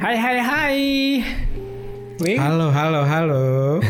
Hai hai hai. Wing. Halo, halo, halo.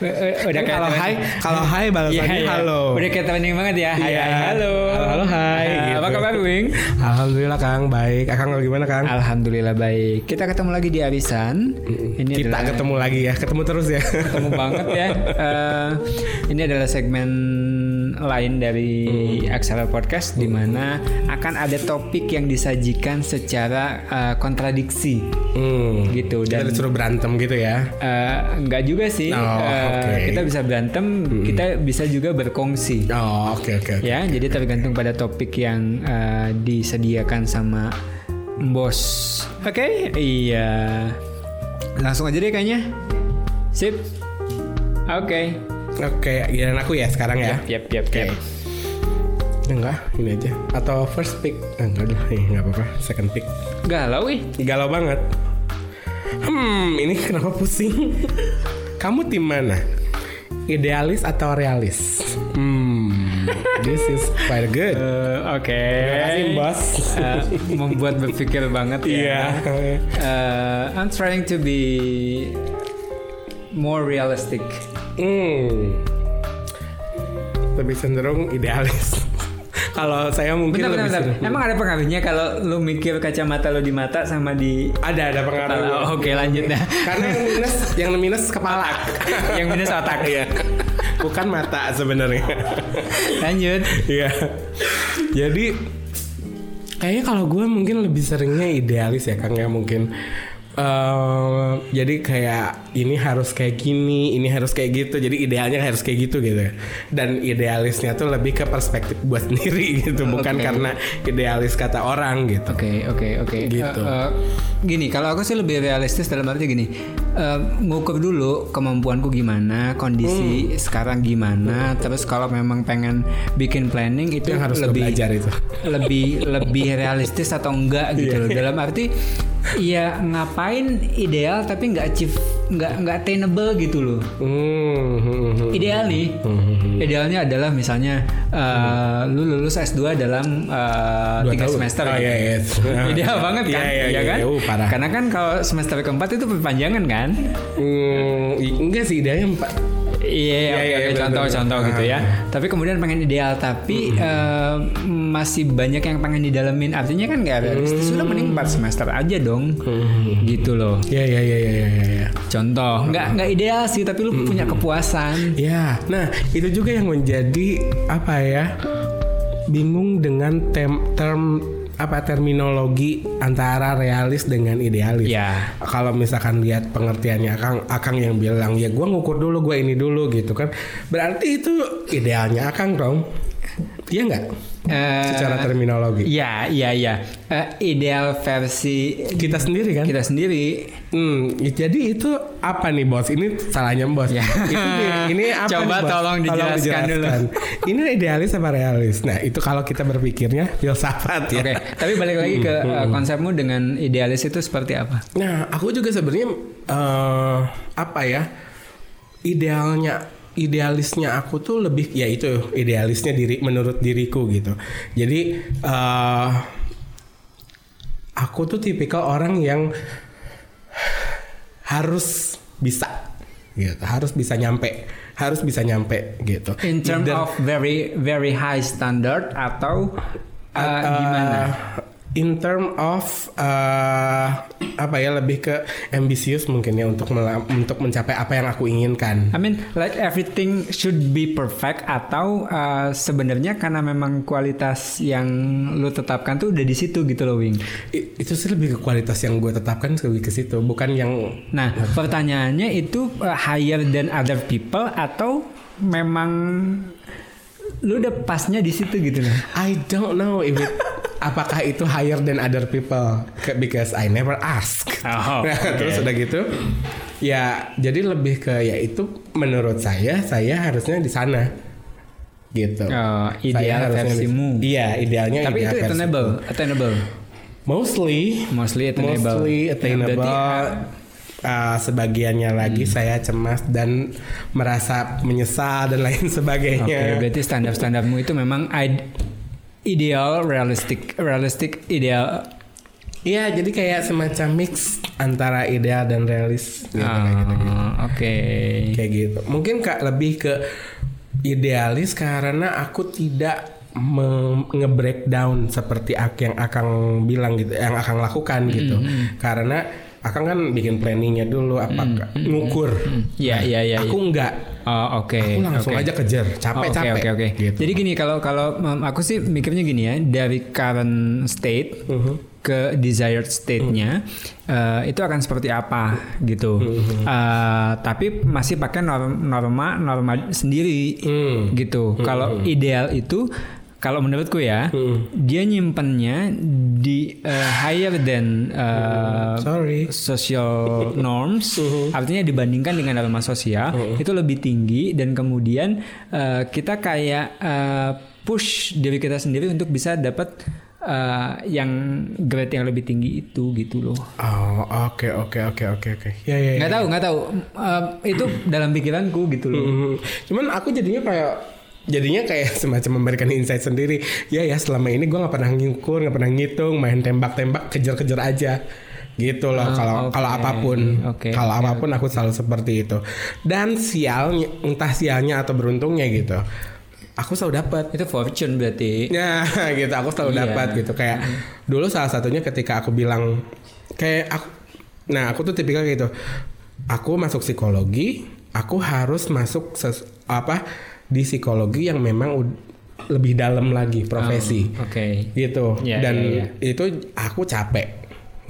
Eh, eh, Udah kayak kalau hai, kalau hai balasannya Iya, iya. halo. Udah kayak temenin banget ya. Hai Iya. hai halo. Halo, halo, hai, Apa gitu. kabar Wing? Alhamdulillah Kang, baik. Akang gimana Kang? Alhamdulillah baik. Kita ketemu lagi di Arisan. Ini Kita adalah ketemu lagi ya, ketemu terus ya. ketemu banget ya. Eh, ini adalah segmen lain dari Axela Podcast di mana akan ada topik yang disajikan secara eh, kontradiksi Hmm. gitu Kita dan disuruh berantem gitu ya. eh, enggak juga sih. Oh, Eh, oke. Kita bisa berantem, kita bisa juga berkongsi. Oh, oke oke. oke. Ya, jadi tergantung pada topik yang eh, disediakan sama bos. Oke, iya. Langsung aja deh kayaknya. Sip. Oke. Oke, giliran aku ya sekarang ya. Yap, yap, yap. Enggak, ini aja. Atau first pick? Eh, enggak lah, eh, enggak apa-apa. Second pick. Galau ih. Galau banget. Hmm, ini kenapa pusing? Kamu tim mana? Idealis atau realis? Hmm, this is quite good. Eh, Oke. Terima kasih, bos. Eh, membuat berpikir banget ya. Iya. Eh, I'm trying to be more realistic. Hmm. Lebih cenderung idealis. Kalau saya mungkin Bentar, bentar, lebih bentar. cenderung- Emang ada pengaruhnya kalau lu mikir kacamata lu di mata sama di ada ada pengaruh. Oh, Oke lanjut dah. Karena yang minus yang minus kepala. yang minus otak. Iya. Bukan mata sebenarnya. Lanjut. Iya. Jadi kayaknya kalau gue mungkin lebih seringnya idealis ya Kang ya mungkin. Eh jadi kayak ini harus kayak gini, ini harus kayak gitu. Jadi idealnya harus kayak gitu gitu. Dan idealisnya tuh lebih ke perspektif buat sendiri gitu, bukan Oke. karena idealis kata orang gitu. Oke oke oke. Gitu. Eh, eh, gini kalau aku sih lebih realistis dalam arti gini. eh, ngukur dulu kemampuanku gimana, kondisi Hmm. sekarang gimana. Terus kalau memang pengen bikin planning itu yang harus lebih belajar itu. lebih lebih realistis atau enggak gitu Iya. loh. Dalam arti ya ngapain ideal tapi nggak achieve nggak nggak attainable gitu loh. Hmm, hmm, hmm. Ideal nih. Idealnya adalah misalnya eh, lu lulus S2 dalam eh, Dua tiga tahun. semester. Oh, iya, iya. Ideal banget kan? Iya, iya, ya iya, kan? iya. Uh, parah. Karena kan kalau semester keempat itu perpanjangan kan? I- enggak sih idealnya empat. Iya, Iya, iya, contoh-contoh benar. gitu ya. Tapi kemudian pengen ideal, tapi eh, masih banyak yang pengen didalemin. Artinya kan nggak realistis. Sudah mending 4 semester aja dong. Gitu loh. Iya iya iya iya iya. iya. Contoh, nggak nggak ideal sih, tapi lu punya kepuasan. Ya, nah itu juga yang menjadi apa ya bingung dengan tem, term apa terminologi antara realis dengan idealis. Ya. Kalau misalkan lihat pengertiannya Akang, Akang yang bilang ya gue ngukur dulu, gue ini dulu gitu kan. Berarti itu idealnya Akang dong. Iya nggak? Eh, Secara terminologi. Iya, iya, iya. Eh, ideal versi Kita sendiri kan? kita sendiri. Hmm, jadi itu apa nih bos? Ini salahnya bos. Ya. Itu nih, ini apa Coba nih, bos? tolong dijelaskan dulu. Ini idealis apa realis? Nah itu kalau kita berpikirnya filsafat ya. Oke, tapi balik lagi ke eh, konsepmu dengan idealis itu seperti apa? Nah aku juga sebenarnya eh, apa ya? Idealnya idealisnya aku tuh lebih ya itu idealisnya diri menurut diriku gitu. Jadi eh aku tuh tipikal orang yang harus bisa gitu harus bisa nyampe harus bisa nyampe gitu In terms Either- of very very high standard atau uh, uh, gimana? In term of uh, apa ya lebih ke ambisius mungkin ya untuk untuk mencapai apa yang aku inginkan I mean like everything should be perfect atau uh, sebenarnya karena memang kualitas yang lu tetapkan tuh udah di situ gitu loh Wing. I- itu sih lebih ke kualitas yang gue tetapkan lebih ke situ bukan yang Nah, pertanyaannya itu uh, higher than other people atau memang lu udah pasnya di situ gitu loh. I don't know if it apakah itu higher than other people because I never ask. Oh, Nah. Terus udah gitu ya jadi lebih ke ya itu menurut saya saya harusnya di sana gitu. Oh, ideal versimu. Iya, idealnya Tapi ideal itu attainable, attainable. Mostly Mostly attainable. Mostly Ya, attainable. berarti, Uh, sebagiannya lagi Hmm. saya cemas dan merasa menyesal dan lain Oke, sebagainya. berarti standar-standarmu itu memang id- ideal, realistic, realistic, ideal, Iya, jadi kayak semacam mix antara ideal dan realis gitu, Ah, kayak gitu. Oke. Kayak gitu. Mungkin kak lebih ke idealis karena aku tidak nge-breakdown seperti yang akan bilang gitu, yang akan lakukan gitu. Karena akan kan bikin planningnya dulu, apakah ngukur. Iya iya iya. Aku enggak. Oh, oke. Aku langsung oke. aja kejar, Oh, capek Oke capek. oke oke. Gitu. Jadi gini kalau kalau um, aku sih mikirnya gini ya dari current state Mhm. ke desired state-nya eh, itu akan seperti apa gitu. Mhm. Eh, tapi masih pakai norm- norma norma sendiri Hmm. gitu. Kalau ideal itu kalau menurutku ya Hmm. dia nyimpennya di eh, higher than eh, Sorry. social norms artinya dibandingkan dengan norma sosial itu lebih tinggi dan kemudian eh, kita kayak eh, push diri kita sendiri untuk bisa dapat eh, yang grade yang lebih tinggi itu gitu loh Oh, oke oke oke oke oke. Ya ya. ya. nggak tahu nggak tahu Eh, itu dalam pikiranku gitu loh Mhm. Cuman aku jadinya kayak jadinya kayak semacam memberikan insight sendiri. Ya ya selama ini gue nggak pernah ngukur, nggak pernah ngitung, main tembak-tembak, kejar-kejar aja. Gitu loh kalau Ah, kalau apa pun. Oke, Kalau oke, apa pun aku selalu seperti itu. Dan sialnya entah sialnya atau beruntungnya gitu. Aku selalu dapat. itu fortune berarti Ya gitu aku selalu Iya. dapat gitu kayak dulu salah satunya ketika aku bilang kayak aku nah aku tuh tipikal gitu aku masuk psikologi aku harus masuk ses- apa di psikologi yang memang lebih dalam lagi profesi. Oke. Gitu. Iya, dan iya, itu aku capek.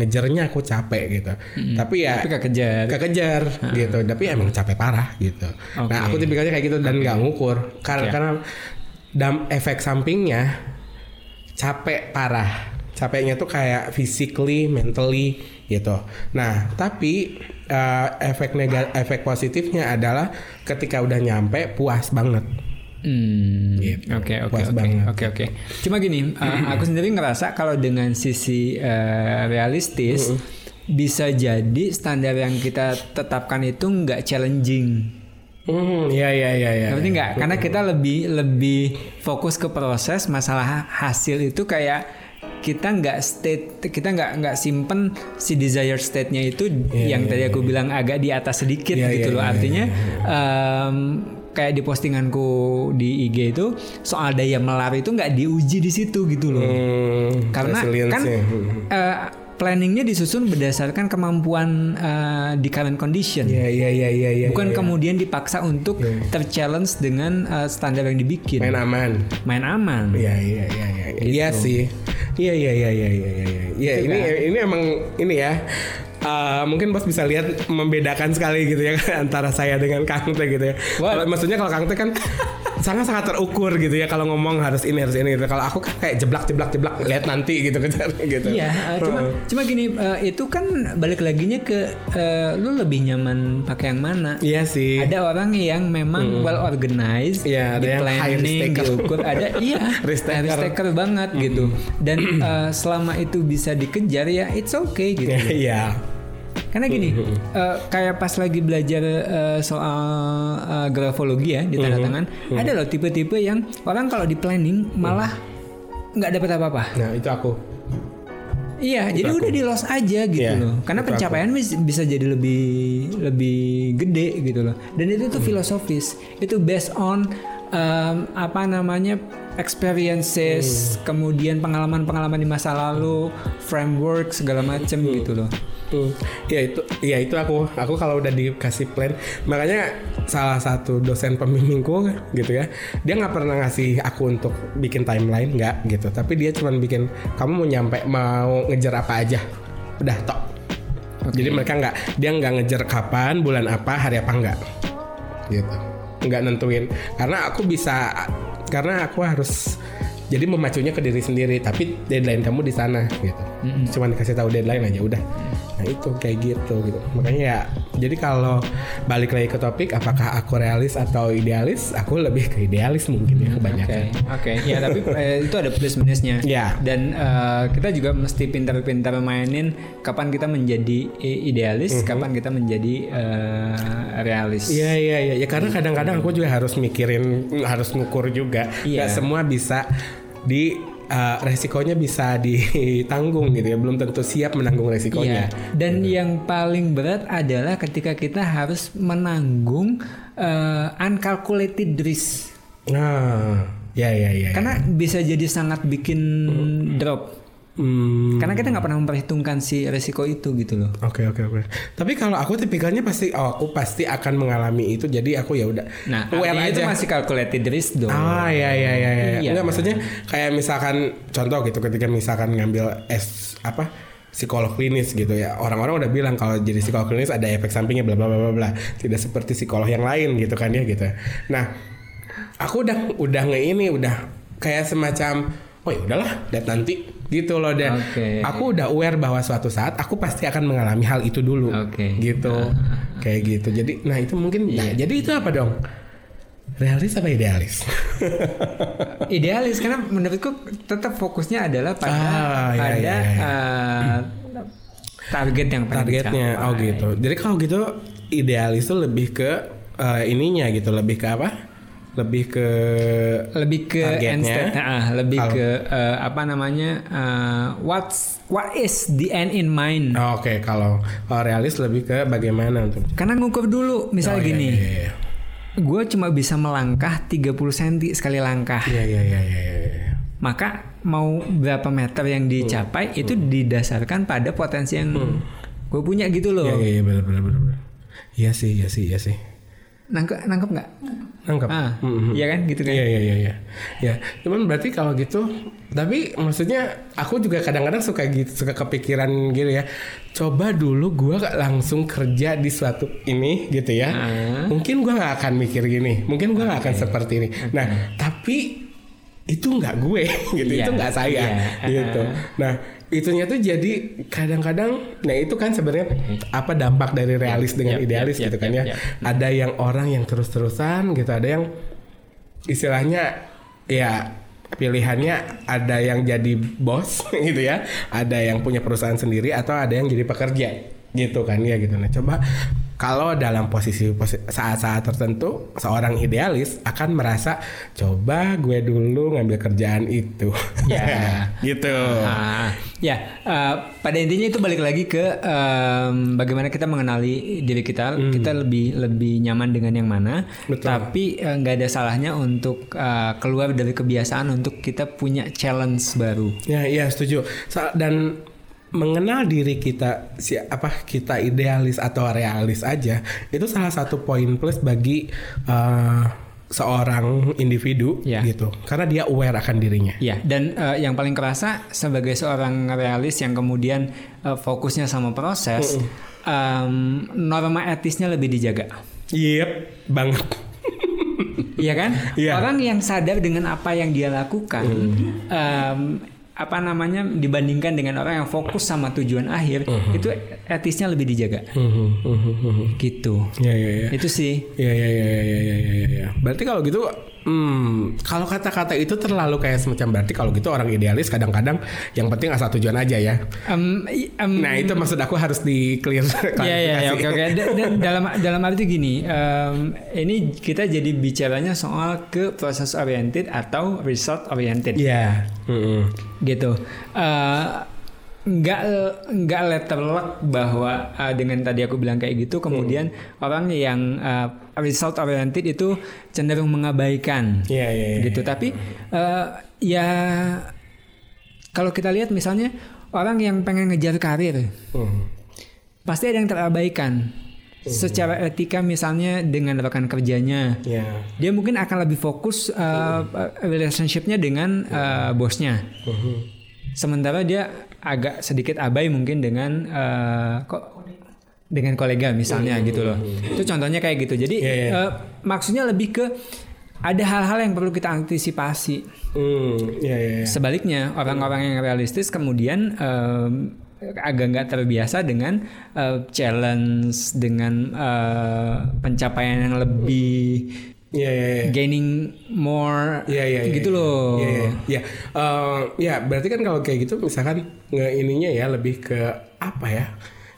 Ngejarnya aku capek gitu. Tapi ya tapi gak kejar. kekejar gitu. Tapi emang capek parah gitu. Oke. nah aku tipikalnya kayak gitu dan nggak ngukur. Karena Ya. karena dam efek sampingnya capek parah. Capeknya tuh kayak physically mentally gitu. Nah tapi eh, efek nega efek positifnya adalah ketika udah nyampe puas banget Hmm, Gitu. Oke oke oke oke. Cuma gini, uh, aku sendiri ngerasa kalau dengan sisi uh, realistis bisa jadi standar yang kita tetapkan itu nggak challenging. hmm ya ya ya ya Ngerti nggak? Karena kita lebih lebih fokus ke proses, masalah hasil itu kayak kita nggak state, kita nggak nggak simpen si desired state-nya itu yang tadi aku bilang agak di atas sedikit Iya, gitu iya, loh. iya, Artinya em, kayak di postinganku di IG itu soal daya melar itu nggak diuji di situ gitu loh. Hmm, Karena kan eh, planningnya disusun berdasarkan kemampuan eh, di current condition. ya ya ya ya ya Bukan ya, ya. kemudian dipaksa untuk terchallenge dengan uh, standar yang dibikin. main aman Main aman. Iya iya iya iya. Iya sih. Iya iya iya iya iya iya. Iya Gitu ini kan? ini emang ini ya. Uh, mungkin bos bisa lihat membedakan sekali gitu ya antara saya dengan Kang Teh gitu ya. What? Maksudnya kalau Kang Teh kan sangat sangat terukur gitu ya kalau ngomong harus ini harus ini gitu. Kalau aku kan kayak jeblak jeblak jeblak lihat nanti gitu kejar gitu. Iya, uh, cuma cuma gini uh, itu kan balik laginya ke uh, lu lebih nyaman pakai yang mana? Iya sih. Ada orang yang memang well organized, Iya, ada di yang high planning, diukur, ada iya, Risk taker. banget gitu. Dan uh, selama itu bisa dikejar ya it's okay gitu. Iya. Karena gini, eh, kayak pas lagi belajar eh, soal eh, grafologi ya di tanda tangan, ada loh tipe-tipe yang orang kalau di planning malah nggak dapat apa-apa. Nah itu aku. Iya, jadi udah di loss aja gitu Iya, loh. Karena itu aku. pencapaian bis- bisa jadi lebih lebih gede gitu loh. Dan itu tuh filosofis. Itu based on um, apa namanya experiences, kemudian pengalaman-pengalaman di masa lalu, framework segala macem gitu loh. Hmm. Ya itu, ya itu aku, aku kalau udah dikasih plan, makanya salah satu dosen pembimbingku gitu ya, dia nggak pernah ngasih aku untuk bikin timeline nggak gitu, tapi dia cuma bikin kamu mau nyampe mau ngejar apa aja, udah tok. Jadi mereka nggak, dia nggak ngejar kapan, bulan apa, hari apa nggak, gitu, nggak nentuin, karena aku bisa, karena aku harus jadi memacunya ke diri sendiri, tapi deadline kamu di sana gitu. Cuman dikasih tahu deadline aja udah. Nah itu kayak gitu gitu. Makanya ya jadi kalau balik lagi ke topik apakah aku realis atau idealis? Aku lebih ke idealis mungkin ya Oke, kebanyakan. oke. Ya tapi eh, itu ada plus minusnya. Ya. Dan eh, kita juga mesti pintar-pintar mainin kapan kita menjadi i- idealis, kapan kita menjadi eh, realis. Iya iya iya ya karena kadang-kadang aku juga harus mikirin harus ngukur juga. Iya. Nggak semua bisa di eh, resikonya bisa ditanggung gitu ya belum tentu siap menanggung resikonya Iya. Dan yang paling berat adalah ketika kita harus menanggung eh, uncalculated risk. nah ya ya ya Karena bisa jadi sangat bikin drop. Hmm, Karena kita nggak pernah memperhitungkan si resiko itu gitu loh. Oke oke oke. Tapi kalau aku tipikalnya pasti oh aku pasti akan mengalami itu jadi aku ya udah Nah, aware artinya itu aja. masih calculated risk dong. Ah ya ya ya ya. Iya. Enggak maksudnya kayak misalkan contoh gitu ketika misalkan ngambil S apa psikolog klinis gitu ya orang-orang udah bilang kalau jadi psikolog klinis ada efek sampingnya bla bla bla bla tidak seperti psikolog yang lain gitu kan ya gitu nah aku udah udah nge ini udah kayak semacam oh ya udahlah lihat nanti gitu loh dan Oke. aku udah aware bahwa suatu saat aku pasti akan mengalami hal itu dulu. Oke. gitu. Kayak gitu. Jadi nah itu mungkin nah, Iya. jadi itu apa dong? Realis apa idealis? Idealis karena menurutku tetap fokusnya adalah pada Ah, iya, pada iya, iya. eh, target yang targetnya. Oh gitu. Jadi kalau gitu idealis itu lebih ke eh, ininya gitu lebih ke apa lebih ke lebih ke Targetnya. end state ah, lebih Kalau- ke eh, apa namanya eh, what's what is the end in mind oh, oke kalau kalau realis lebih ke bagaimana untuk karena ngukur dulu misalnya Oh, iya, gini iya, iya. gue cuma bisa melangkah 30 cm sekali langkah Iya iya iya iya. iya. maka mau berapa meter yang dicapai Hmm. itu didasarkan pada potensi yang gue punya gitu loh Iya iya iya benar benar. benar. Iya sih iya sih iya sih. Nangkep nangkep nggak Nangkep. ah Mhm. iya kan gitu kan Iya iya iya iya. Ya, cuman berarti kalau gitu tapi maksudnya aku juga kadang-kadang suka gitu suka kepikiran gitu ya. Coba dulu gak langsung kerja di suatu ini gitu ya. Ah. Mungkin gua nggak akan mikir gini. Mungkin gua nggak akan seperti ini. Nah, tapi itu nggak gue gitu. Iya, Itu nggak saya iya. gitu. Nah, itunya tuh jadi kadang-kadang nah itu kan sebenarnya apa dampak dari realis dengan Yap, idealis yap, gitu kan ya. Ada yang orang yang terus-terusan gitu, ada yang istilahnya ya pilihannya ada yang jadi bos gitu ya, ada yang punya perusahaan sendiri atau ada yang jadi pekerja gitu kan ya gitu. Nah coba kalau dalam posisi posi- saat-saat tertentu seorang idealis akan merasa coba gue dulu ngambil kerjaan itu, Ya. gitu. Ah, ya, eh, pada intinya itu balik lagi ke em, bagaimana kita mengenali diri kita. Kita lebih lebih nyaman dengan yang mana. Hmm. Betul. Tapi eh, nggak ada salahnya untuk eh, keluar dari kebiasaan untuk kita punya challenge baru. Ya, iya setuju. Sa- Dan mengenal diri kita si apa kita idealis atau realis aja itu salah satu poin plus bagi uh, seorang individu Ya. gitu. Karena dia aware akan dirinya. Ya, dan eh, yang paling kerasa sebagai seorang realis yang kemudian eh, fokusnya sama proses, em, norma etisnya lebih dijaga. Yep, banget. Iya kan? Iya. Orang yang sadar dengan apa yang dia lakukan, em, apa namanya dibandingkan dengan orang yang fokus sama tujuan akhir, itu etisnya lebih dijaga. Gitu. Ya ya ya. Itu sih. Ya ya ya ya ya ya ya. ya. Berarti kalau gitu hmm, kalau kata-kata itu terlalu kayak semacam berarti kalau gitu orang idealis kadang-kadang yang penting asal tujuan aja ya. I- em, Nah, itu maksud aku harus di clear Iya iya oke oke. Da- da- dalam dalam arti gini, em, ini kita jadi bicaranya soal ke proses oriented atau result oriented. Iya. Mm-mm. gitu Eh, nggak nggak letter luck bahwa eh, dengan tadi aku bilang kayak gitu kemudian orang yang eh, result oriented itu cenderung mengabaikan Iya iya iya. gitu tapi eh, ya kalau kita lihat misalnya orang yang pengen ngejar karir Hmm. pasti ada yang terabaikan secara etika misalnya dengan rekan kerjanya Ya. dia mungkin akan lebih fokus uh, relationshipnya dengan uh, bosnya. Sementara dia agak sedikit abai mungkin dengan uh, kok dengan kolega misalnya gitu loh. Itu contohnya kayak gitu. Jadi Iya, iya. uh, maksudnya lebih ke ada hal-hal yang perlu kita antisipasi. Hmm, ya ya. ya. Sebaliknya orang-orang yang realistis kemudian um, agak nggak terbiasa dengan uh, challenge dengan uh, pencapaian yang lebih Iya iya iya. gaining more Iya iya iya. gitu loh. Iya iya. Iya. Eh, ya berarti kan kalau kayak gitu misalkan nge ininya ya lebih ke apa ya?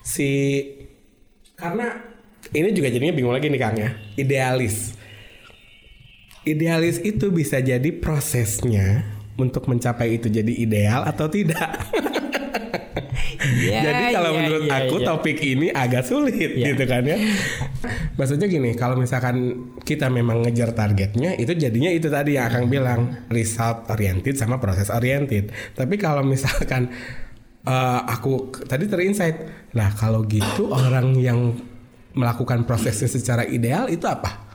Si karena ini juga jadinya bingung lagi nih Kang ya. Idealis. Idealis itu bisa jadi prosesnya untuk mencapai itu jadi ideal atau tidak. Ya, Jadi kalau ya, menurut ya, aku ya. topik ini agak sulit Ya. gitu kan ya. Maksudnya gini, kalau misalkan kita memang ngejar targetnya itu jadinya itu tadi yang akan bilang result oriented sama proses oriented. Tapi kalau misalkan eh, aku tadi terinsight, nah kalau gitu orang yang melakukan prosesnya secara ideal itu apa?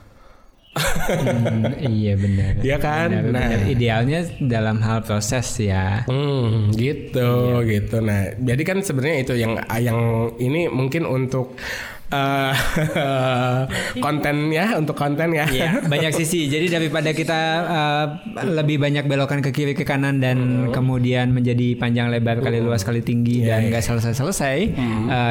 Hmm, iya benar. Iya kan? Benar, Nah. benar. idealnya dalam hal proses ya. Hmm, gitu, Iya. gitu. Nah, jadi kan sebenarnya itu yang yang ini mungkin untuk eh, konten ya, untuk konten ya. Iya, banyak sisi. Jadi daripada kita uh, lebih banyak belokan ke kiri ke kanan dan kemudian menjadi panjang lebar kali luas kali tinggi Iya, dan iya. nggak selesai selesai.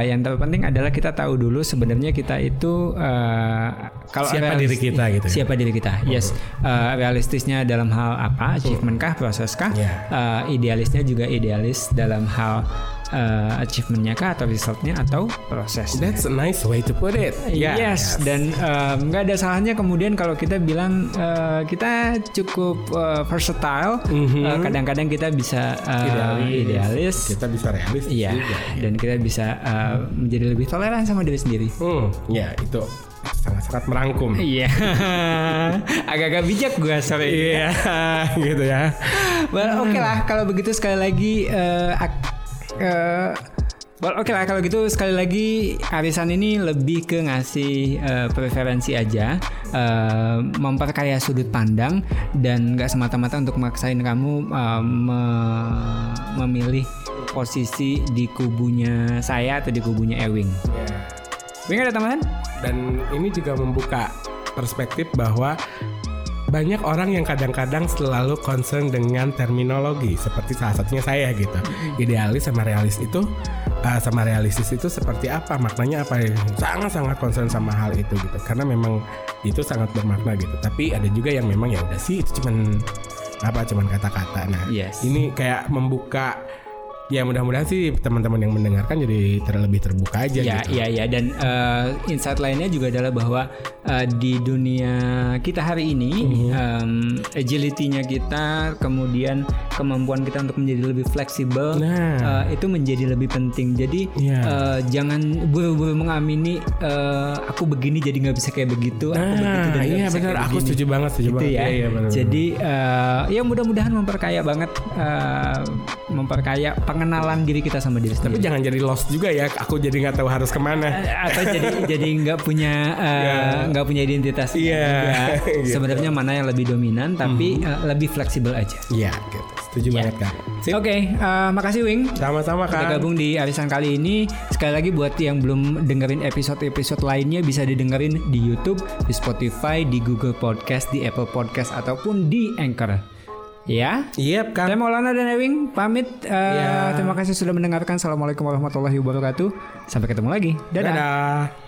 yang terpenting adalah kita tahu dulu sebenarnya kita itu uh, kalau Siapa realis- diri kita gitu ya? Siapa diri kita? Yes. Uh, realistisnya dalam hal apa? Achievement kah? Proses kah? Iya. Uh, idealisnya juga idealis dalam hal uh, achievementnya kah atau resultnya atau proses? That's a nice way to put it. Yeah. Yes, dan um, nggak ada salahnya kemudian kalau kita bilang uh, kita cukup uh, versatile, uh, kadang-kadang kita bisa uh, idealis, Kita bisa realistis iya, juga. dan kita bisa uh, menjadi lebih toleran sama diri sendiri. Hmm, ya itu sangat-sangat merangkum. Iya, agak-agak bijak gue sorry. Iya, gitu ya. Well, oke lah kalau begitu sekali lagi uh, ak- uh, well, oke lah kalau gitu sekali lagi arisan ini lebih ke ngasih uh, preferensi aja, uh, memperkaya sudut pandang dan nggak semata-mata untuk maksain kamu uh, me- memilih posisi di kubunya saya atau di kubunya Ewing. Wing ada tambahan? Dan ini juga membuka perspektif bahwa banyak orang yang kadang-kadang selalu concern dengan terminologi seperti salah satunya saya gitu. Idealis sama realis itu uh, sama realistis itu seperti apa maknanya apa sangat-sangat concern sama hal itu gitu karena memang itu sangat bermakna gitu. Tapi ada juga yang memang ya udah sih itu cuman apa cuman kata-kata. Nah, Yes. ini kayak membuka ya mudah-mudahan sih teman-teman yang mendengarkan jadi terlebih terbuka aja Ya, gitu. ya, ya. Dan uh, insight lainnya juga adalah bahwa uh, di dunia kita hari ini, Mhm. um, agility-nya kita, kemudian kemampuan kita untuk menjadi lebih fleksibel, Nah. uh, itu menjadi lebih penting. Jadi Iya. uh, jangan buru-buru mengamini uh, aku begini jadi nggak bisa kayak begitu. aku begitu dan Nah, nggak iya bisa benar. kayak Aku begini. setuju banget, setuju Gitu banget. ya. Iya, iya, benar, Jadi uh, ya mudah-mudahan memperkaya banget, uh, memperkaya pengenalan diri kita sama diri Tapi sendiri. jangan jadi lost juga ya. Aku jadi nggak tahu harus ke mana. atau jadi jadi nggak punya uh, nggak punya identitas Iya, juga. gitu. sebenarnya mana yang lebih dominan tapi uh, lebih fleksibel aja Iya, gitu. Setuju banget kak. Oke uh, makasih Wing Sama-sama Kita kak. gabung di arisan kali ini Sekali lagi buat yang belum dengerin episode-episode lainnya Bisa didengerin di Youtube, di Spotify, di Google Podcast, di Apple Podcast Ataupun di Anchor Ya Yep kak. Saya Maulana dan Ewing pamit Uh, Ya. Terima kasih sudah mendengarkan Assalamualaikum warahmatullahi wabarakatuh Sampai ketemu lagi Dadah. Dadah.